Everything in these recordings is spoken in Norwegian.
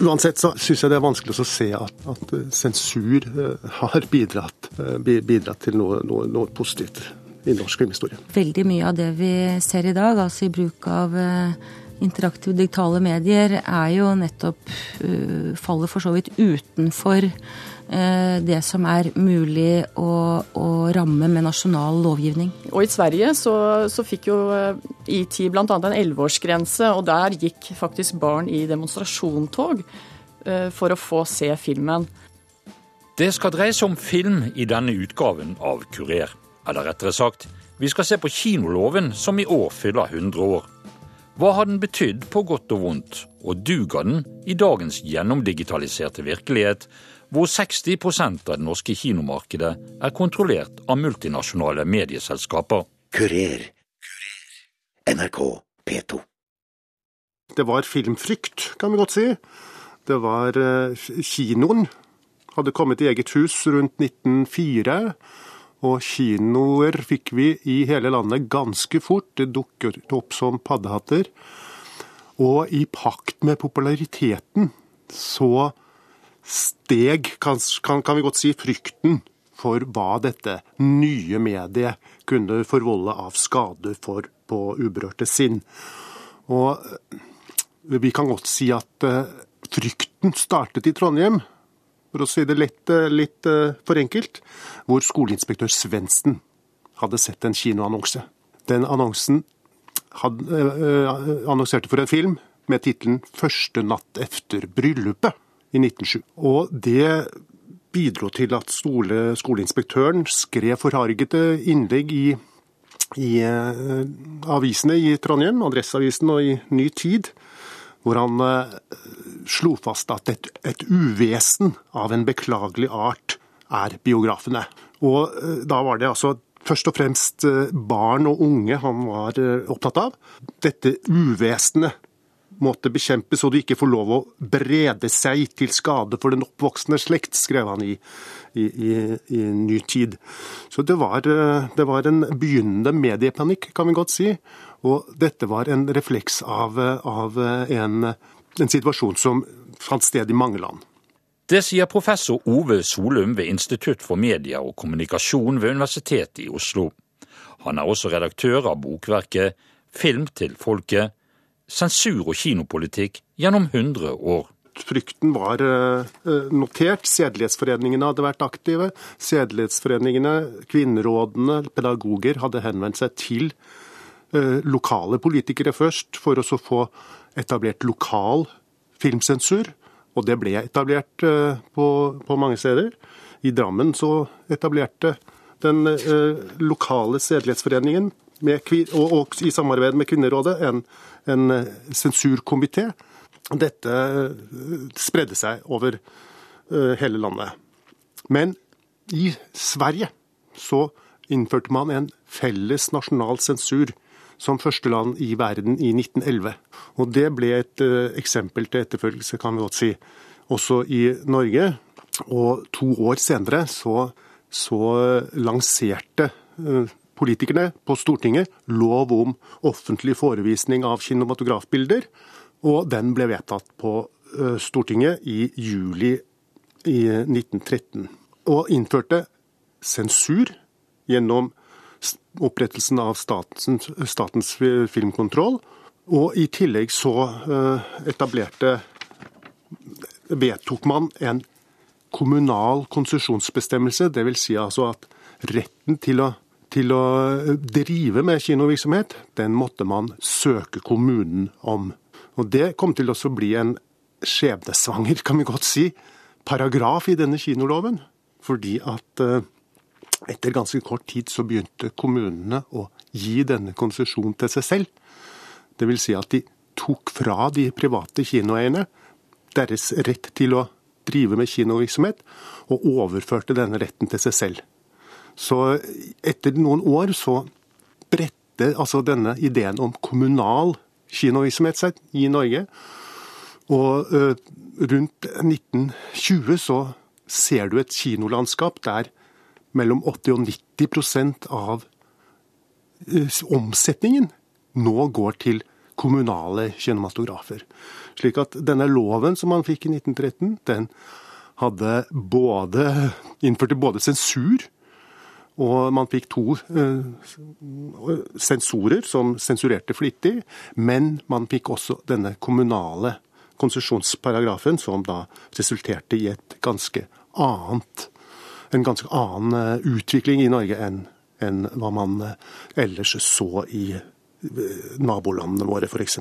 Uansett så syns jeg det er vanskelig å se at, at sensur har bidratt, bidratt til noe, noe, noe, positivt i norsk filmhistorie. Veldig mye av det vi ser i dag, altså i bruk av interaktive digitale medier, er jo nettopp faller for så vidt utenfor uh, det som er mulig å, å, ramme med nasjonal lovgivning. Og I Sverige så, så fikk jo IT eh, bl.a. en elleveårsgrense, og der gikk faktisk barn i demonstrasjontog uh, for å få se filmen. Det skal dreie seg om film i denne utgaven av Kurer. Eller rettere sagt, vi skal se på kinoloven som i år fyller 100 år. Hva har den betydd på godt og vondt, og duger den i dagens gjennomdigitaliserte virkelighet, hvor 60% av det norske kinomarkedet er kontrollert av multinasjonale medieselskaper. Kurer. NRK P2. Det var filmfrykt, kan vi godt si. Det var eh, Kinoen hadde kommet i eget hus rundt 1904. Og kinoer fikk vi i hele landet ganske fort. Det dukket opp som paddehatter. Og i pakt med populariteten så steg, kan, vi godt si, frykten for hva dette nye mediet kunne forvolde av skade for på uberørte sinn. Og eh, vi kan godt si at uh, frykten startet i Trondheim, for å si det litt, uh, litt uh, for enkelt, hvor skoleinspektør Svendsen hadde sett en kinoannonse. Den annonsen hadde, annonserte for en film med tittelen 'Første natt efter bryllupet' i 1907. Og det bidro til at skole, skoleinspektøren skrev forhargete innlegg i, i uh, avisene i Trondheim, Adresseavisen og i Ny Tid, hvor han uh, slo fast at et, et, uvesen av en beklagelig art er biografene. Og uh, da var det altså først og fremst barn og unge han var opptatt av. Dette uvesenet måtte bekjempes, og du ikke får lov å brede seg til skade for den oppvoksende slekt, skrev han i, i, i, i Ny Tid. Så det var, det var, en begynnende mediepanikk, kan vi godt si. Og dette var en refleks av, av en, en situasjon som fant sted i mange land. Det sier professor Ove Solum ved Institutt for media og kommunikasjon ved Universitetet i Oslo. Han er også redaktør av bokverket Film til folket sensur og kinopolitikk gjennom 100 år. Frykten var eh, notert. Sedelighetsforeningene hadde vært aktive. Sedelighetsforeningene, kvinnerådene, pedagoger hadde henvendt seg til eh, lokale politikere først for å få etablert lokal filmsensur. Og det ble etablert eh, på, på mange steder. I Drammen så etablerte den lokale sedelighetsforeningen med, og, og, i samarbeid med Kvinnerådet en, en eh, sensurkomité. Dette eh, spredde seg over uh, hele landet. Men i Sverige så innførte man en felles nasjonal sensur som første land i verden i 1911. Og det ble et eksempel til etterfølgelse, kan vi godt si, også i Norge. Og to år senere så, så lanserte politikerne på Stortinget lov om offentlig forevisning av kinematografbilder, og den ble vedtatt på Stortinget i juli i 1913. Og innførte sensur gjennom opprettelsen av statens, statens filmkontroll. Og i tillegg så etablerte vedtok man en kommunal konsesjonsbestemmelse, dvs. Si altså at retten til å til å drive med kinovirksomhet, den måtte man søke kommunen om. Og Det kom til å bli en skjebnesvanger, kan vi godt si, paragraf i denne kinoloven. Fordi at eh, etter ganske kort tid så begynte kommunene å gi denne konsesjonen til seg selv. Vil si at de tok fra de private kinoeierne deres rett til å drive med kinovirksomhet, og overførte denne retten til seg selv. Så etter noen år så bredte altså denne ideen om kommunal kinovirksomhet seg i Norge. Og uh, rundt 1920 så ser du et kinolandskap der mellom 80 og 90 av uh, omsetningen nå går til kommunale kinematografer. Slik at denne loven som man fikk i 1913, den hadde både, innførte både sensur og man fikk to uh, sensorer som sensurerte flittig, men man fikk også denne kommunale konsesjonsparagrafen, som da resulterte i ganske annet, en ganske annen uh, utvikling i Norge enn enn hva man uh, ellers så i nabolandene våre, f.eks.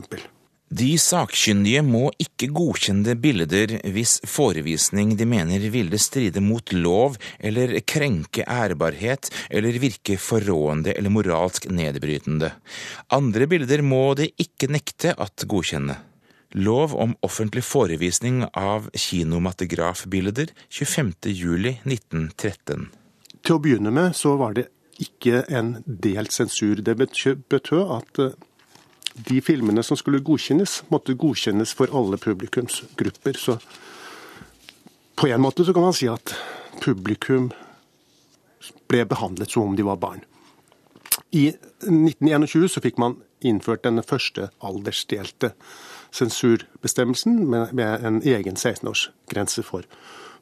De sakkyndige må ikke godkjenne bilder hvis forevisning de mener ville stride mot lov eller krenke ærbarhet eller virke forrådende eller moralsk nedbrytende. Andre bilder må de ikke nekte at godkjenne. Lov om offentlig forevisning av kinomatografbilder 25.07.1913. Til å begynne med så var det ikke en delt sensur. Det betød at de filmene som skulle godkjennes, måtte godkjennes for alle publikumsgrupper. Så på en måte så kan man si at publikum ble behandlet som om de var barn. I 1921 så fikk man innført denne første aldersdelte sensurbestemmelsen med, med en egen 16-årsgrense for,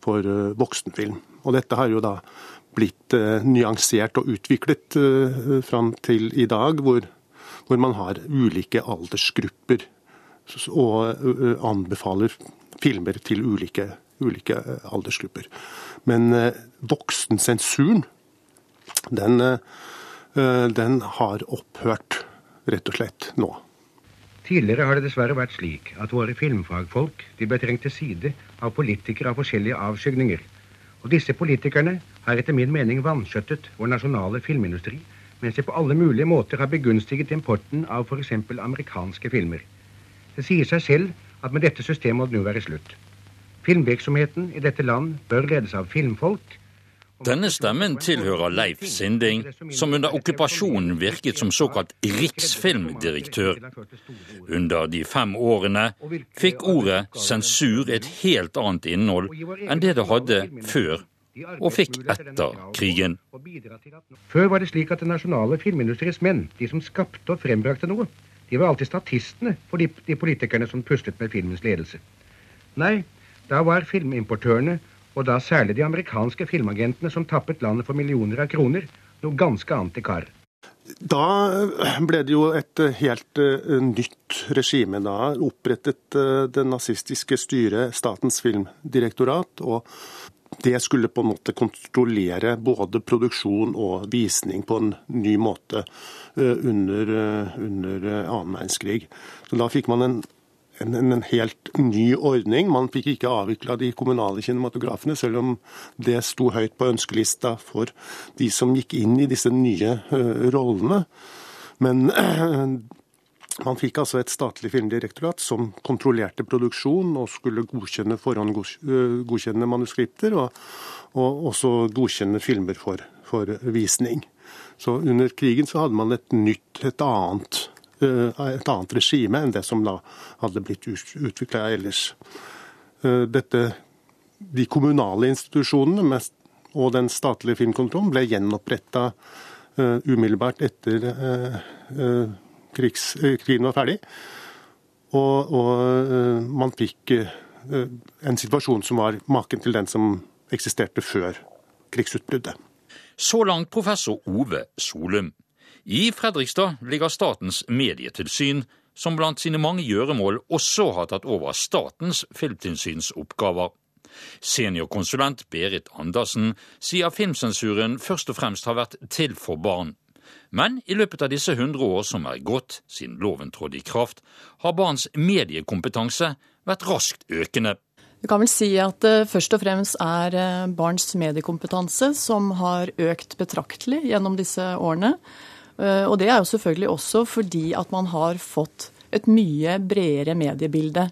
for uh, voksenfilm. Og dette har jo da blitt uh, nyansert og utviklet uh, fram til i dag, hvor hvor man har ulike aldersgrupper og anbefaler filmer til ulike, ulike aldersgrupper. Men voksensensuren, den, den har opphørt, rett og slett, nå. Tidligere har det dessverre vært slik at våre filmfagfolk de ble trengt til side av politikere av forskjellige avskygninger. Og disse politikerne har etter min mening vanskjøttet vår nasjonale filmindustri mens de på alle mulige måter har begunstiget importen av f.eks. amerikanske filmer. Det sier seg selv at med dette systemet må det nå være slutt. Filmvirksomheten i dette land bør ledes av filmfolk. Denne stemmen tilhører Leif Sinding, som under okkupasjonen virket som såkalt riksfilmdirektør. Under de fem årene fikk ordet sensur et helt annet innhold enn det det hadde før og fikk etter krigen. Før var det slik at den nasjonale filmindustriens menn, de som skapte og frembrakte noe, de var alltid statistene for de, de politikerne som puslet med filmens ledelse. Nei, da var filmimportørene, og da særlig de amerikanske filmagentene som tappet landet for millioner av kroner, noe ganske annet i kar. Da ble det jo et helt uh, nytt regime. Da opprettet uh, det nazistiske styret Statens filmdirektorat. og det skulle på en måte kontrollere både produksjon og visning på en ny måte eh, under, eh, under eh, annen verdenskrig. Så da fikk man en, en, en, helt ny ordning. Man fikk ikke avvikla de kommunale kinematografene, selv om det sto høyt på ønskelista for de som gikk inn i disse nye rollene. Men man fikk altså et statlig filmdirektorat som kontrollerte produksjon og skulle godkjenne forhåndgodkjenne godkjenne manuskripter, og, og, også godkjenne filmer for, for, visning. Så under krigen så hadde man et nytt, et annet, øh, et annet regime enn det som da hadde blitt utvikla ellers. Øh, dette, de kommunale institusjonene og den statlige filmkontrollen ble gjenoppretta umiddelbart etter krigs, eh, krigen var ferdig. Og, og, eh, man fikk eh, en situasjon som var maken til den som eksisterte før krigsutbruddet. Så langt professor Ove Solum. I Fredrikstad ligger Statens medietilsyn, som blant sine mange gjøremål også har tatt over Statens filmtilsynsoppgaver. Seniorkonsulent Berit Andersen sier filmsensuren først og fremst har vært til for barn. Men i løpet av disse hundre år som er gått siden loven trådte i kraft, har barns mediekompetanse vært raskt økende. Vi kan vel si at det først og fremst er eh, barns mediekompetanse som har økt betraktelig gjennom disse årene. Eh, og det er jo selvfølgelig også fordi at man har fått et mye bredere mediebilde.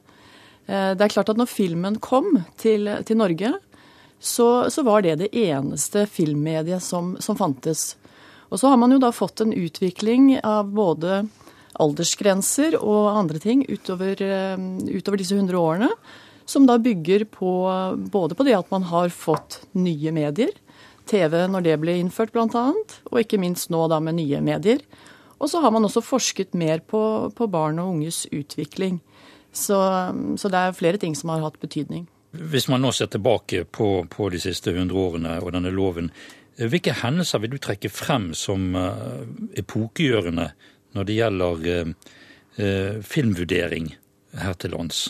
Eh, det er klart at når filmen kom til, til Norge, så, så, var det det eneste filmmediet som, som fantes. Og så har man jo da fått en utvikling av både aldersgrenser og andre ting utover, eh, utover disse 100 årene, som da bygger på både på det at man har fått nye medier, TV når det ble innført bl.a., og ikke minst nå da med nye medier. Og så har man også forsket mer på, på barn og unges utvikling. Så, så, det er flere ting som har hatt betydning. Hvis man nå ser tilbake på, på de siste hundre årene og denne loven, hvilke hendelser vil du trekke frem som uh, epokegjørende når det gjelder uh, uh, filmvurdering her til lands?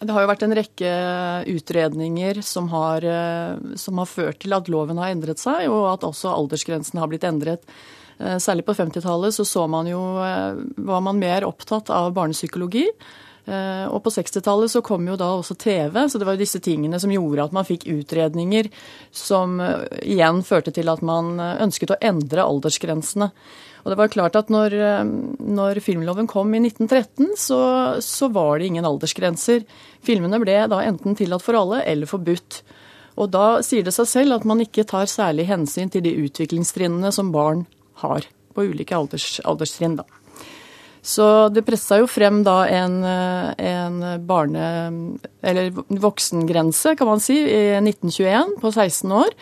Det har jo vært en rekke utredninger som har, som har, ført til at loven har endret seg, og at også aldersgrensen har blitt endret. Særlig på 50-tallet så, så man jo, var man mer opptatt av barnepsykologi. Eh, og på 60-tallet så kom jo da også TV, så det var jo disse tingene som gjorde at man fikk utredninger som eh, igjen førte til at man eh, ønsket å endre aldersgrensene. Og det var klart at når, når filmloven kom i 1913, så, så, var det ingen aldersgrenser. Filmene ble da enten tillatt for alle eller forbudt. Og da sier det seg selv at man ikke tar særlig hensyn til de utviklingstrinnene som barn har på ulike alders, alderstrinn. da. Så det pressa jo frem da en, en barne... Eller voksengrense, kan man si, i 1921 på 16 år.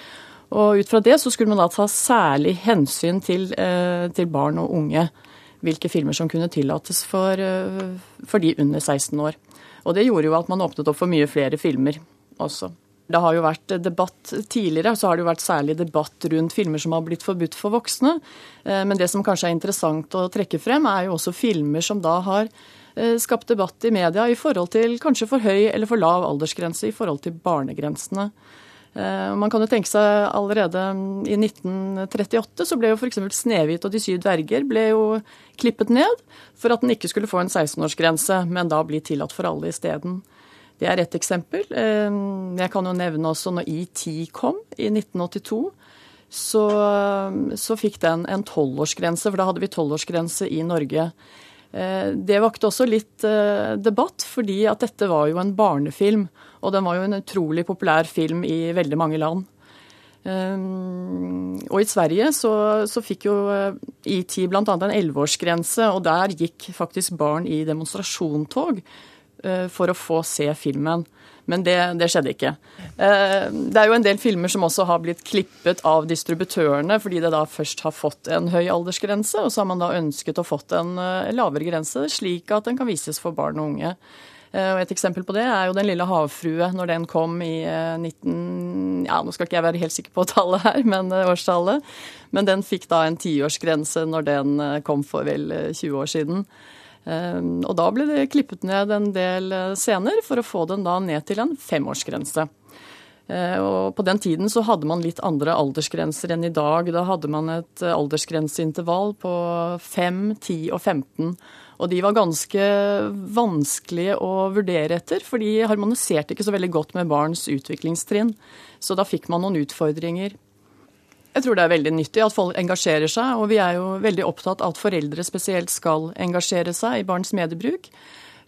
Og ut fra det så skulle man da ta særlig hensyn til, eh, til barn og unge. Hvilke filmer som kunne tillates for, eh, for de under 16 år. Og det gjorde jo at man åpnet opp for mye flere filmer også. Det har jo vært debatt tidligere, så har det jo vært særlig debatt rundt filmer som har blitt forbudt for voksne. Eh, men det som kanskje er interessant å trekke frem, er jo også filmer som da har eh, skapt debatt i media i forhold til kanskje for høy eller for lav aldersgrense i forhold til barnegrensene. Eh, man kan jo tenke seg allerede i 1938 så ble jo f.eks. 'Snehvit og de syv dverger' ble jo klippet ned for at den ikke skulle få en 16-årsgrense, men da bli tillatt for alle isteden. Det er ett eksempel. Eh, jeg kan jo nevne også når ET kom i 1982. Så, så fikk den en tolvårsgrense, for da hadde vi tolvårsgrense i Norge. Eh, det vakte også litt eh, debatt, fordi at dette var jo en barnefilm. Og den var jo en utrolig populær film i veldig mange land. Og i Sverige så, så fikk jo IT bl.a. en elleveårsgrense, og der gikk faktisk barn i demonstrasjontog for å få se filmen. Men det, det, skjedde ikke. Eh, det er jo en del filmer som også har blitt klippet av distributørene fordi det da først har fått en høy aldersgrense, og så har man da ønsket å fått en eh, lavere grense, slik at den kan vises for barn og unge. Og Et eksempel på det er jo Den lille havfrue, når den kom i 19... Ja, nå skal ikke jeg være helt sikker på tallet her, men årstallet. Men den fikk da en tiårsgrense når den kom for vel 20 år siden. Ehm, og da ble det klippet ned en del eh, scener for å få den da ned til en femårsgrense. Eh, og på den tiden så hadde man litt andre aldersgrenser enn i dag. Da hadde man et eh, aldersgrenseintervall på 5, 10 og 15. Og de var ganske vanskelige å vurdere etter, for de harmoniserte ikke så veldig godt med barns utviklingstrinn. Så da fikk man noen utfordringer. Jeg tror det er veldig nyttig at folk engasjerer seg, og vi er jo veldig opptatt av at foreldre spesielt skal engasjere seg i barns mediebruk.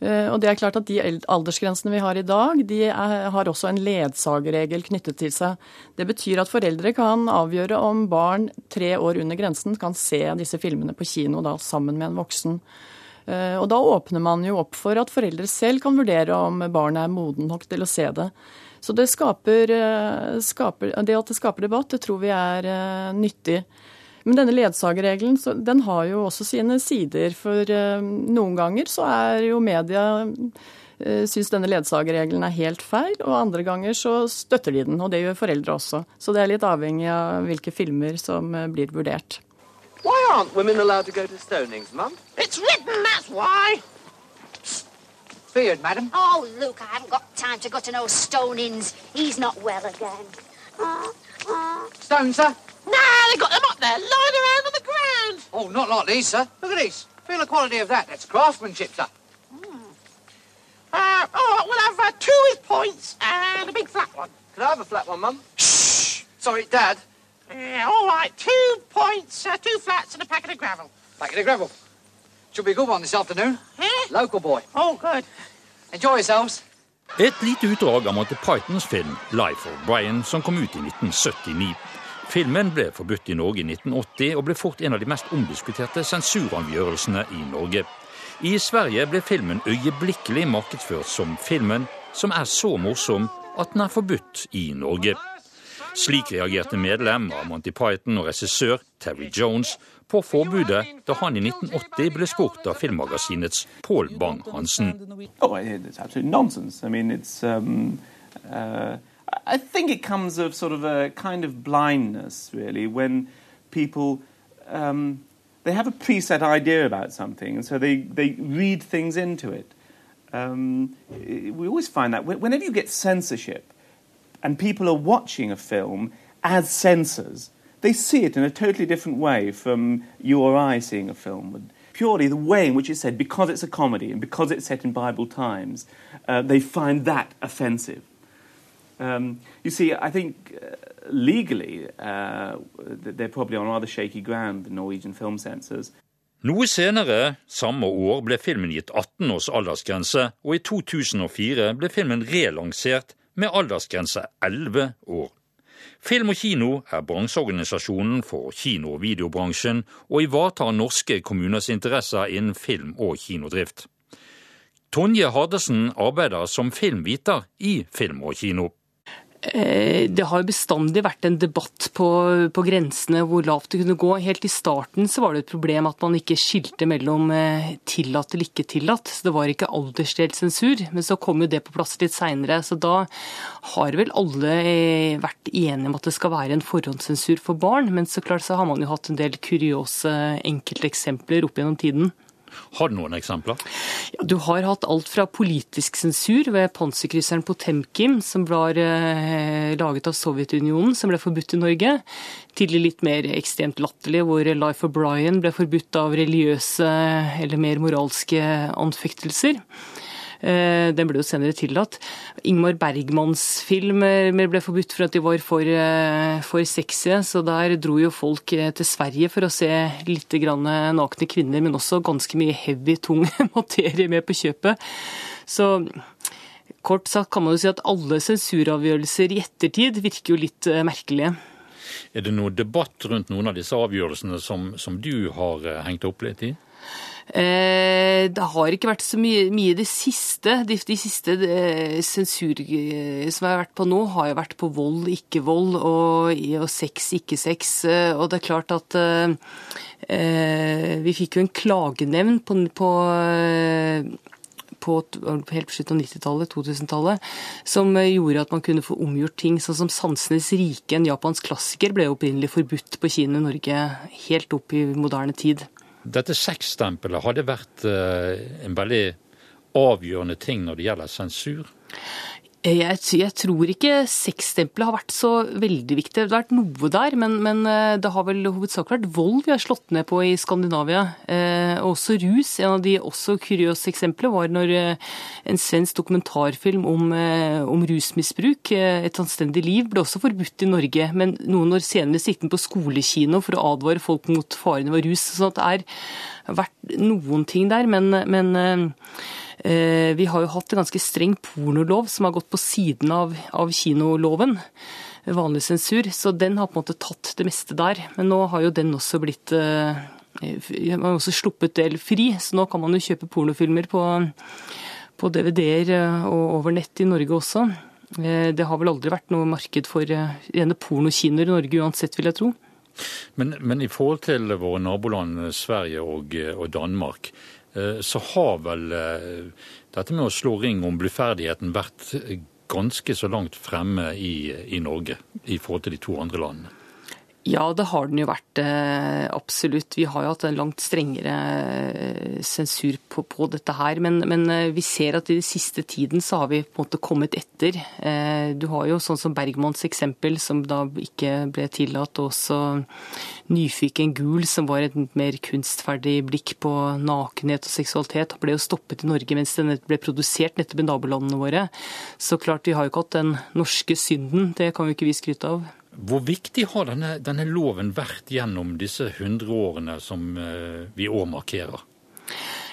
Eh, og det er klart at De aldersgrensene vi har i dag, de er, har også en ledsagerregel knyttet til seg. Det betyr at foreldre kan avgjøre om barn tre år under grensen kan se disse filmene på kino da, sammen med en voksen. Eh, og Da åpner man jo opp for at foreldre selv kan vurdere om barnet er moden nok til å se det. Så det, skaper, eh, skaper, det at det skaper debatt, det tror vi er uh, nyttig. Men denne ledsagerregelen den har jo også sine sider. For uh, noen ganger så er jo media syns denne ledsagerregelen er helt feil, og andre ganger så støtter de den. Og det gjør foreldre også. Så det er litt avhengig av hvilke filmer som blir vurdert. Why aren't women allowed to go to stonings, Mum? It's written, that's why. Feared, madam? Oh, Luke, I haven't got time to go to no stonings. He's not well again. Uh, uh. Stone, sir? Nah, they got them up there, lying around on the ground. Oh, not like these, sir. Look at these. Feel the quality of that. That's craftsmanship, sir. Mm. Uh, all right, we'll have uh, two with points and a big flat one. Can I have a flat one, Mum? Shh! Sorry, Dad. Yeah, all right. Two points, uh, two flats and a packet of gravel. Packet of gravel. Should be a good one this afternoon. Eh? Local boy. Oh, good. Enjoy yourselves. Et lite utdrag av Monty Pythons film 'Life of Brian', som kom ut i 1979. Filmen ble forbudt i Norge i 1980 og ble fort en av de mest omdiskuterte sensuravgjørelsene i Norge. I Sverige ble filmen øyeblikkelig markedsført som filmen som er så morsom at den er forbudt i Norge. Slik reagerte medlem av Monty Python og regissør Terry Jones på forbudet da han i 1980 ble spurt av filmmagasinets Pål Bang-Hansen. Oh, I mean, um, uh, I think it comes of sort of a kind of blindness, really, when people um, they have a preset idea about something, and so they, they read things into it. Um, we always find that whenever you get censorship and people are watching a film as censors, they see it in a totally different way from you or I seeing a film. Purely the way in which it's said, because it's a comedy and because it's set in Bible times, uh, they find that offensive. Um, you see, I think uh, legally uh, they're probably on rather shaky ground, the Norwegian film censors. Noe senere, samme år, ble filmen gitt 18 års aldersgrense, og i 2004 ble filmen relansert med aldersgrense 11 år. Film og Kino er bransjeorganisasjonen for kino- og videobransjen, og ivaretar norske kommuners interesser innen film- og kinodrift. Tonje Hardesen arbeider som filmviter i Film og Kino. Eh, det har jo bestandig vært en debatt på, på, grensene hvor lavt det kunne gå. Helt i starten så var det et problem at man ikke skilte mellom eh, tillatt eller ikke tillatt. Så det var ikke aldersdelt sensur. Men så kom jo det på plass litt seinere. Så da har vel alle eh, vært enige om at det skal være en forhåndssensur for barn. Men så klart så har man jo hatt en del kuriose enkelteksempler opp gjennom tiden. Har du noen eksempler? Ja, du har hatt alt fra politisk sensur ved panserkrysseren Potemkin, som ble eh, laget av Sovjetunionen, som ble forbudt i Norge, til litt mer ekstremt latterlig, hvor Life of Brian ble forbudt av religiøse eller mer moralske anfektelser. Eh, den ble jo senere tillatt. Ingmar Bergmanns film eh, ble forbudt for at de var for, eh, for sexy, så der dro jo folk til Sverige for å se litt nakne kvinner, men også ganske mye heavy, tung materie med på kjøpet. Så kort sagt kan man jo si at alle sensuravgjørelser i ettertid virker jo litt merkelige. Er det noe debatt rundt noen av disse avgjørelsene som, som du har hengt opp litt i? Eh, det har ikke vært så mye, mye det siste. De, de siste eh, sensur eh, som jeg har vært på nå, har jo vært på vold, ikke vold, og, og sex, ikke sex. Og det er klart at eh, vi fikk jo en klagenevn på, på på helt på slutten av 90-tallet, 2000-tallet, som gjorde at man kunne få omgjort ting. Sånn som 'Sansenes rike', en japansk klassiker, ble opprinnelig forbudt på kino i Norge helt opp i moderne tid. Dette sexstempelet, har det vært eh, en veldig avgjørende ting når det gjelder sensur? Jeg, jeg, tror ikke sexstempelet har vært så veldig viktig. Det har vært noe der, men, men eh, det har vel hovedsakelig vært vold vi har slått ned på i Skandinavia. Eh, også rus. En av de også kuriøse eksemplene var når eh, en svensk dokumentarfilm om, eh, om, rusmisbruk, eh, 'Et anstendig liv', ble også forbudt i Norge. Men noen år senere siktet den på skolekino for å advare folk mot farene ved rus. Så det har vært noen ting der, men, men Eh, vi har jo hatt en ganske streng pornolov som har gått på siden av, av kinoloven. Vanlig sensur. Så den har på en måte tatt det meste der. Men nå har jo den også blitt eh, Man har også sluppet del fri, så nå kan man jo kjøpe pornofilmer på, på DVD-er eh, og over nett i Norge også. Det har vel aldri vært noe marked for rene pornokinoer i Norge uansett, vil jeg tro. Men, men, i forhold til våre naboland Sverige og, og Danmark, Eh, så har vel eh, dette med å slå ring om bluferdigheten vært ganske så langt fremme i, i Norge i forhold til de to andre landene. Ja, det har den jo vært. Eh, absolutt. Vi har jo hatt en langt strengere eh, sensur på, på dette her. Men, men, eh, vi ser at i den siste tiden så har vi på en måte kommet etter. Du har jo sånn som Bergmanns eksempel, som da ikke ble tillatt. Og også Nyfiken gul, som var et mer kunstferdig blikk på nakenhet og seksualitet, ble jo stoppet i Norge mens den ble produsert nettopp i nabolandene våre. Så klart, vi har jo ikke hatt den norske synden. Det kan vi ikke vi skryte av. Hvor viktig har denne, denne loven vært gjennom disse hundre årene som eh, vi år markerer?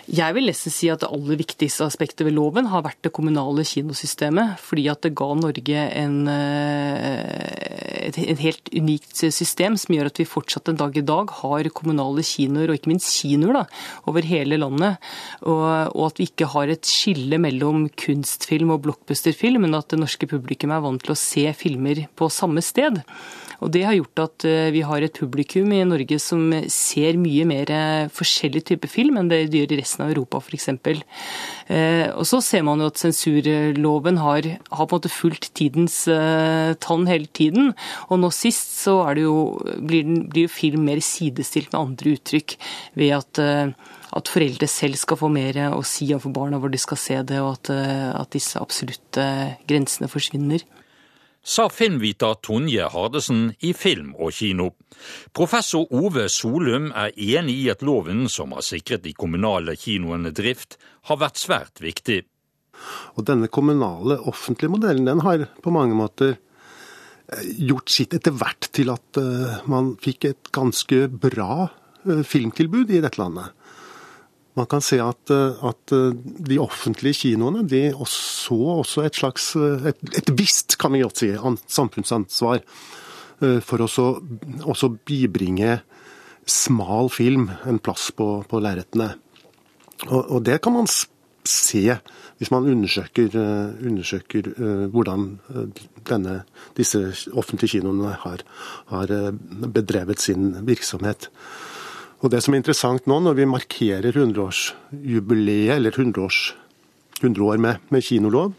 Jeg vil nesten si at det aller viktigste aspektet ved loven har vært det kommunale kinosystemet. Fordi at det ga Norge en, eh, et, et helt unikt system som gjør at vi fortsatt en dag i dag har kommunale kinoer, og ikke minst kinoer, da, over hele landet. Og, og, at vi ikke har et skille mellom kunstfilm og blockbusterfilm, men at det norske publikum er vant til å se filmer på samme sted. Og Det har gjort at eh, vi har et publikum i Norge som ser mye mer forskjellig type film enn det de gjør i resten av Europa f.eks. Og så ser man jo at sensurloven har, har på en måte fulgt tidens tann hele tiden. Og nå sist så jo, blir, den, blir film mer sidestilt med andre uttrykk ved at at foreldre selv skal få mer å si overfor barna hvor de skal se det, og at, eh, at disse absolutte grensene forsvinner. Sa filmviter Tonje Hardesen i Film og kino. Professor Ove Solum er enig i at loven som har sikret de kommunale kinoene drift, har vært svært viktig. Og denne kommunale, offentlige modellen den har på mange måter eh, gjort sitt etter hvert til at eh, man fikk et ganske bra filmtilbud i dette landet. Man kan se at, eh, at eh, de offentlige kinoene de så også et slags eh, et, et visst, kan vi godt si, samfunnsansvar for å bibringe smal film en plass på, på lerretene. Og, og, det kan man se hvis man undersøker, undersøker hvordan denne, disse offentlige kinoene har, har bedrevet sin virksomhet. Og det som er interessant nå, når vi markerer 100-årsjubileet, eller 100, års, 100 år med, med, kinolov,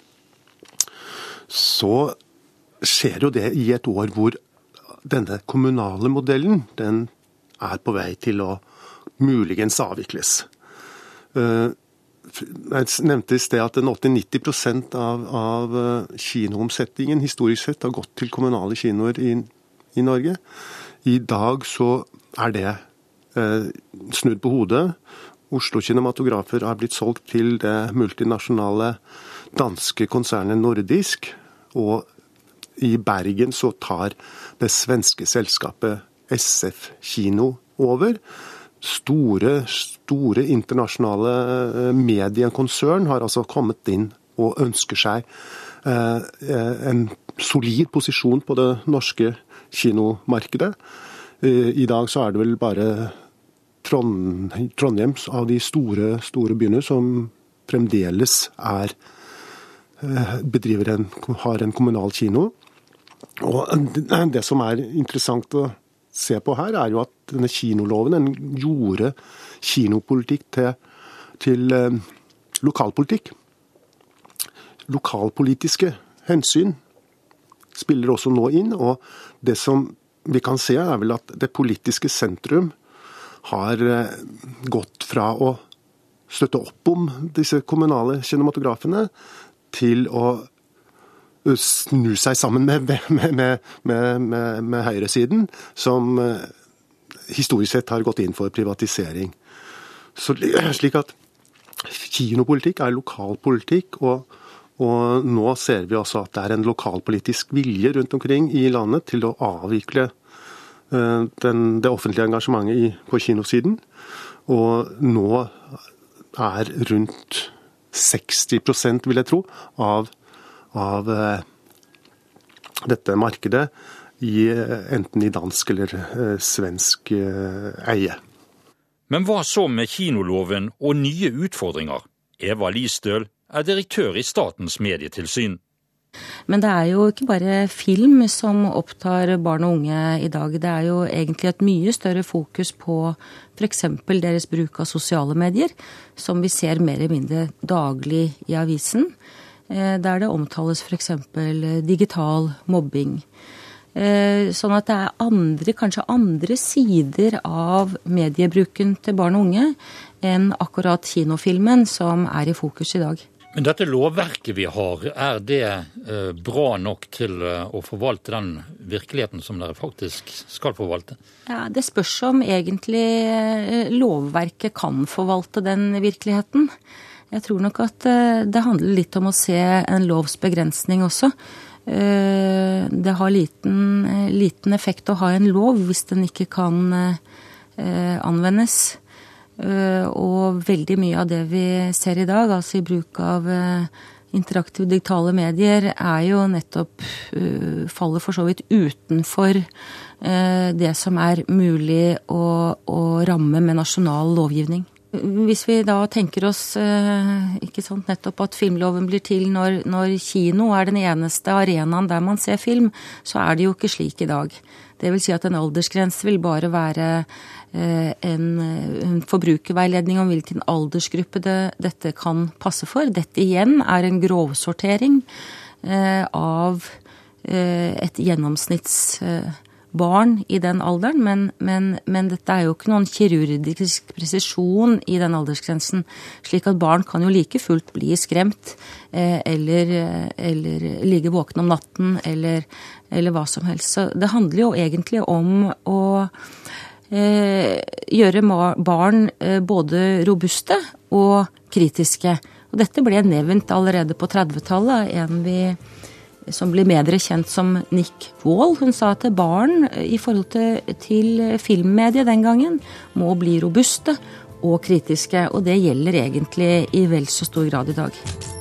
så skjer jo det i et år hvor denne kommunale modellen den er på vei til å muligens avvikles. Eh, jeg nevnte i sted at 80-90 av, av eh, kinoomsetningen historisk sett har gått til kommunale kinoer i, i Norge. I dag så er det snudd på hodet. Oslo Kinematografer har blitt solgt til det multinasjonale danske konsernet Nordisk. Og i Bergen så tar det svenske selskapet SF Kino over. Store, store internasjonale eh, mediekonsern har altså kommet inn og ønsker seg eh, en solid posisjon på det norske kinomarkedet. I dag så er det vel bare Trondheim av de store, store byene som fremdeles er eh, en, har en kommunal kino. Og Det som er interessant å se på her, er jo at denne kinoloven den gjorde kinopolitikk til, til eh, lokalpolitikk. Lokalpolitiske hensyn spiller også nå inn. Og det som vi kan se, er vel at det politiske sentrum har eh, gått fra å støtte opp om disse kommunale kinematografene til å eh, snu seg sammen med, med, med, med høyresiden, som eh, historisk sett har gått inn for privatisering. Så, slik at kinopolitikk er lokalpolitikk, og, og nå ser vi også at det er en lokalpolitisk vilje rundt omkring i landet til å avvikle den, det offentlige engasjementet i, på kinosiden. Og nå er rundt 60% vil jeg tro, av, av eh, dette markedet i, enten i dansk eller eh, svensk eie. Men hva så med kinoloven og nye utfordringer? Eva Listøl er direktør i Statens medietilsyn. Men det er jo ikke bare film som opptar barn og unge i dag. Det er jo egentlig et mye større fokus på f.eks. deres bruk av sosiale medier, som vi ser mer eller mindre daglig i avisen. Eh, der det omtales f.eks. digital mobbing. Eh, sånn at det er andre, kanskje andre sider av mediebruken til barn og unge enn akkurat kinofilmen som er i fokus i dag. Men dette lovverket vi har, er det eh, bra nok til eh, å forvalte den virkeligheten som dere faktisk skal forvalte? Ja, Det spørs om egentlig eh, lovverket kan forvalte den virkeligheten. Jeg tror nok at det handler litt om å se en lovs begrensning også. Det har liten, liten effekt å ha en lov hvis den ikke kan anvendes. Eh, og veldig mye av det vi ser i dag, altså i bruk av eh, interaktive digitale medier, er jo nettopp eh, faller for så vidt utenfor det som er mulig å, å ramme med nasjonal lovgivning. Hvis vi da tenker oss ikke sant, nettopp at filmloven blir til når, når, kino er den eneste arenaen der man ser film, så er det jo ikke slik i dag. Det vil si at en aldersgrense vil bare være eh, en, en forbrukerveiledning om hvilken aldersgruppe det, dette kan passe for. Dette igjen er en grovsortering eh, av et gjennomsnitts barn i den alderen, men, men, men, dette er jo ikke noen kirurgisk presisjon i den aldersgrensen. Slik at barn kan jo like fullt bli skremt eh, eller, eller, ligge våkne om natten eller, eller, hva som helst. Så det handler jo egentlig om å eh, gjøre barn eh, både robuste og kritiske. Og dette ble nevnt allerede på 30-tallet. En vi som blir bedre kjent som Nick Wall. Hun sa at barn i forhold til, til filmmediet den gangen må bli robuste og kritiske. Og det gjelder egentlig i vel så stor grad i dag.